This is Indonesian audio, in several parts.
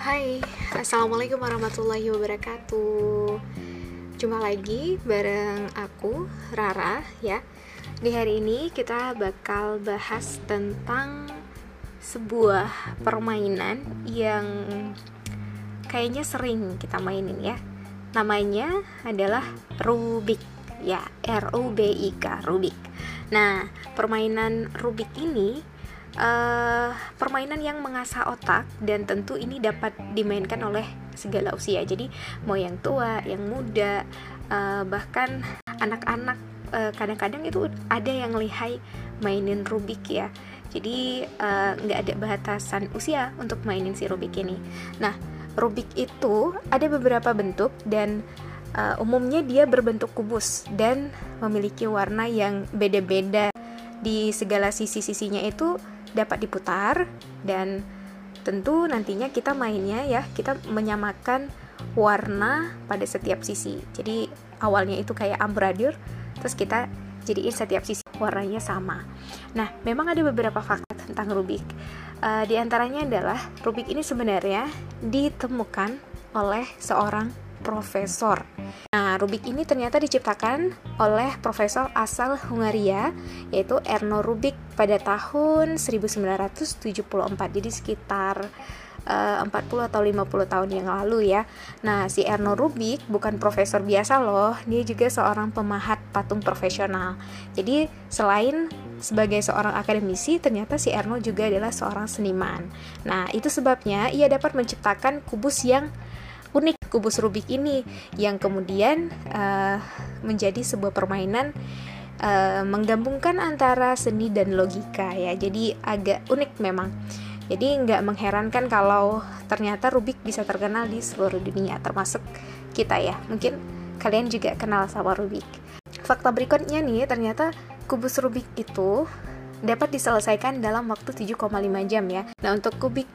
Hai, Assalamualaikum warahmatullahi wabarakatuh. Jumpa lagi bareng aku, Rara ya. Di hari ini kita bakal bahas tentang sebuah permainan yang kayaknya sering kita mainin ya. Namanya adalah Rubik ya R-U-B-I-K, Rubik. Nah, permainan Rubik ini uh, permainan yang mengasah otak dan tentu ini dapat dimainkan oleh segala usia. Jadi mau yang tua, yang muda, uh, bahkan anak-anak uh, kadang-kadang itu ada yang lihai mainin Rubik ya. Jadi nggak uh, ada batasan usia untuk mainin si Rubik ini. Nah, Rubik itu ada beberapa bentuk dan uh, umumnya dia berbentuk kubus dan memiliki warna yang beda-beda di segala sisi-sisinya itu dapat diputar dan tentu nantinya kita mainnya ya kita menyamakan warna pada setiap sisi. Jadi awalnya itu kayak ambradur terus kita jadiin setiap sisi warnanya sama. Nah memang ada beberapa fakta tentang Rubik. Uh, di antaranya adalah Rubik ini sebenarnya ditemukan oleh seorang profesor. Nah, Rubik ini ternyata diciptakan oleh profesor asal Hungaria yaitu Erno Rubik pada tahun 1974. Jadi sekitar uh, 40 atau 50 tahun yang lalu ya. Nah, si Erno Rubik bukan profesor biasa loh, dia juga seorang pemahat patung profesional. Jadi, selain sebagai seorang akademisi, ternyata si Erno juga adalah seorang seniman. Nah, itu sebabnya ia dapat menciptakan kubus yang kubus Rubik ini yang kemudian uh, menjadi sebuah permainan uh, menggabungkan antara seni dan logika ya. Jadi agak unik memang. Jadi nggak mengherankan kalau ternyata Rubik bisa terkenal di seluruh dunia termasuk kita ya. Mungkin kalian juga kenal sama Rubik. Fakta berikutnya nih ternyata kubus Rubik itu dapat diselesaikan dalam waktu 7,5 jam ya. Nah, untuk kubik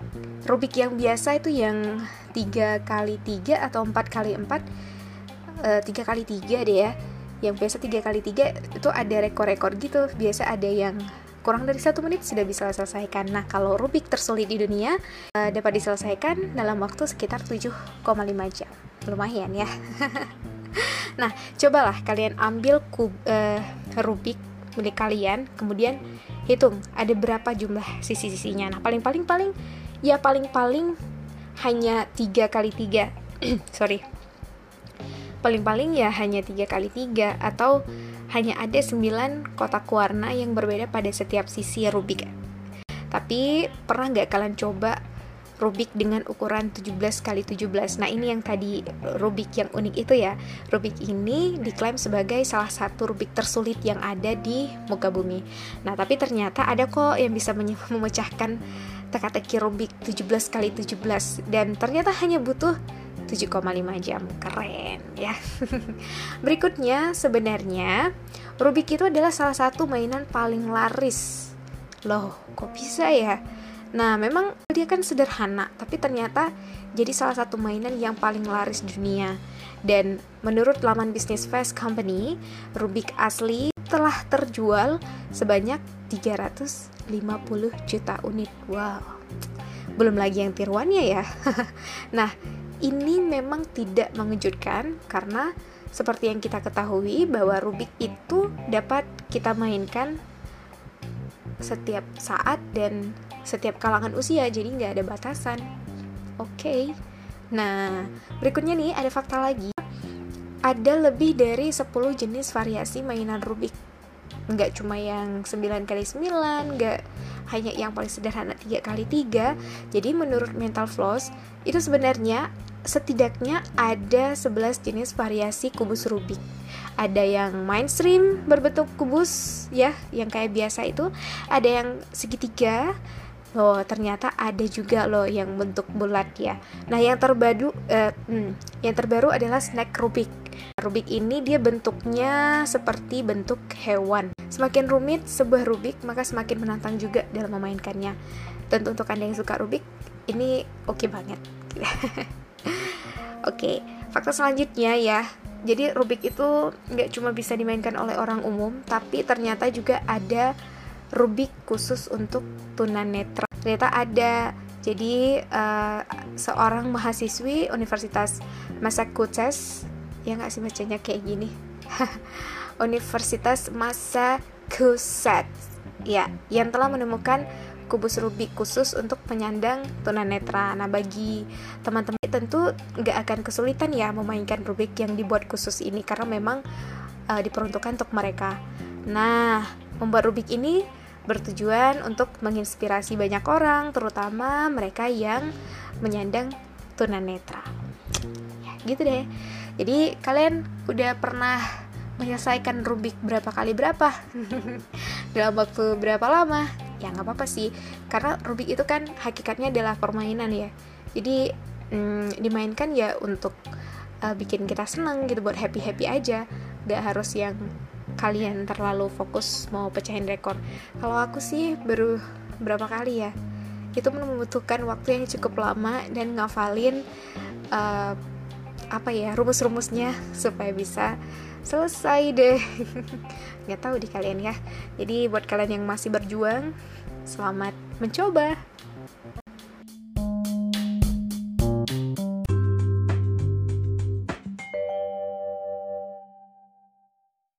Rubik yang biasa itu yang 3 kali 3 atau 4 kali 4 uh, 3 kali 3 deh ya. Yang biasa 3 kali 3 itu ada rekor-rekor gitu. Biasa ada yang kurang dari satu menit sudah bisa diselesaikan. Nah, kalau Rubik tersulit di dunia uh, dapat diselesaikan dalam waktu sekitar 7,5 jam. Lumayan ya. nah, cobalah kalian ambil kub, uh, Rubik milik kalian, kemudian hitung ada berapa jumlah sisi-sisinya? Nah paling-paling paling ya paling-paling hanya tiga kali tiga. Sorry. Paling-paling ya hanya tiga kali tiga atau hanya ada 9 kotak warna yang berbeda pada setiap sisi Rubik. Tapi pernah nggak kalian coba Rubik dengan ukuran 17 kali 17. Nah, ini yang tadi Rubik yang unik itu ya. Rubik ini diklaim sebagai salah satu Rubik tersulit yang ada di muka bumi. Nah, tapi ternyata ada kok yang bisa memecahkan teka-teki Rubik 17 kali 17 dan ternyata hanya butuh 7,5 jam. Keren ya. Berikutnya sebenarnya Rubik itu adalah salah satu mainan paling laris. Loh, kok bisa ya? Nah, memang dia kan sederhana, tapi ternyata jadi salah satu mainan yang paling laris di dunia. Dan menurut laman bisnis Fast Company, Rubik asli telah terjual sebanyak 350 juta unit. Wow. Belum lagi yang tiruannya ya. nah, ini memang tidak mengejutkan karena seperti yang kita ketahui bahwa Rubik itu dapat kita mainkan setiap saat dan setiap kalangan usia jadi nggak ada batasan. Oke. Okay. nah berikutnya nih ada fakta lagi. Ada lebih dari 10 jenis variasi mainan Rubik. Nggak cuma yang 9 kali 9 nggak hanya yang paling sederhana 3 kali 3 jadi menurut Mental Floss itu sebenarnya setidaknya ada 11 jenis variasi kubus Rubik. Ada yang mainstream berbentuk kubus ya yang kayak biasa itu. Ada yang segitiga loh ternyata ada juga loh yang bentuk bulat ya. Nah yang terbaru eh, hmm, yang terbaru adalah snack Rubik. Rubik ini dia bentuknya seperti bentuk hewan. Semakin rumit sebuah Rubik maka semakin menantang juga dalam memainkannya. Tentu untuk anda yang suka Rubik ini oke okay banget. Oke okay, fakta selanjutnya ya. Jadi Rubik itu nggak cuma bisa dimainkan oleh orang umum tapi ternyata juga ada Rubik khusus untuk tunanetra. Ternyata ada jadi uh, seorang mahasiswi Universitas Massachusetts ya nggak sih bacanya kayak gini Universitas Massachusetts ya yang telah menemukan kubus Rubik khusus untuk penyandang tunanetra. Nah, bagi teman-teman tentu nggak akan kesulitan ya memainkan Rubik yang dibuat khusus ini karena memang uh, diperuntukkan untuk mereka. Nah, membuat Rubik ini bertujuan untuk menginspirasi banyak orang, terutama mereka yang menyandang tunanetra. Ya, gitu deh. Jadi kalian udah pernah menyelesaikan Rubik berapa kali berapa? Dalam waktu berapa lama? Ya nggak apa-apa sih. Karena Rubik itu kan hakikatnya adalah permainan ya. Jadi hmm, dimainkan ya untuk uh, bikin kita seneng gitu buat happy happy aja. Nggak harus yang kalian terlalu fokus mau pecahin rekor. Kalau aku sih baru berapa kali ya itu membutuhkan waktu yang cukup lama dan ngafalin uh, apa ya rumus-rumusnya supaya bisa selesai deh. Nggak tahu di kalian ya. Jadi buat kalian yang masih berjuang selamat mencoba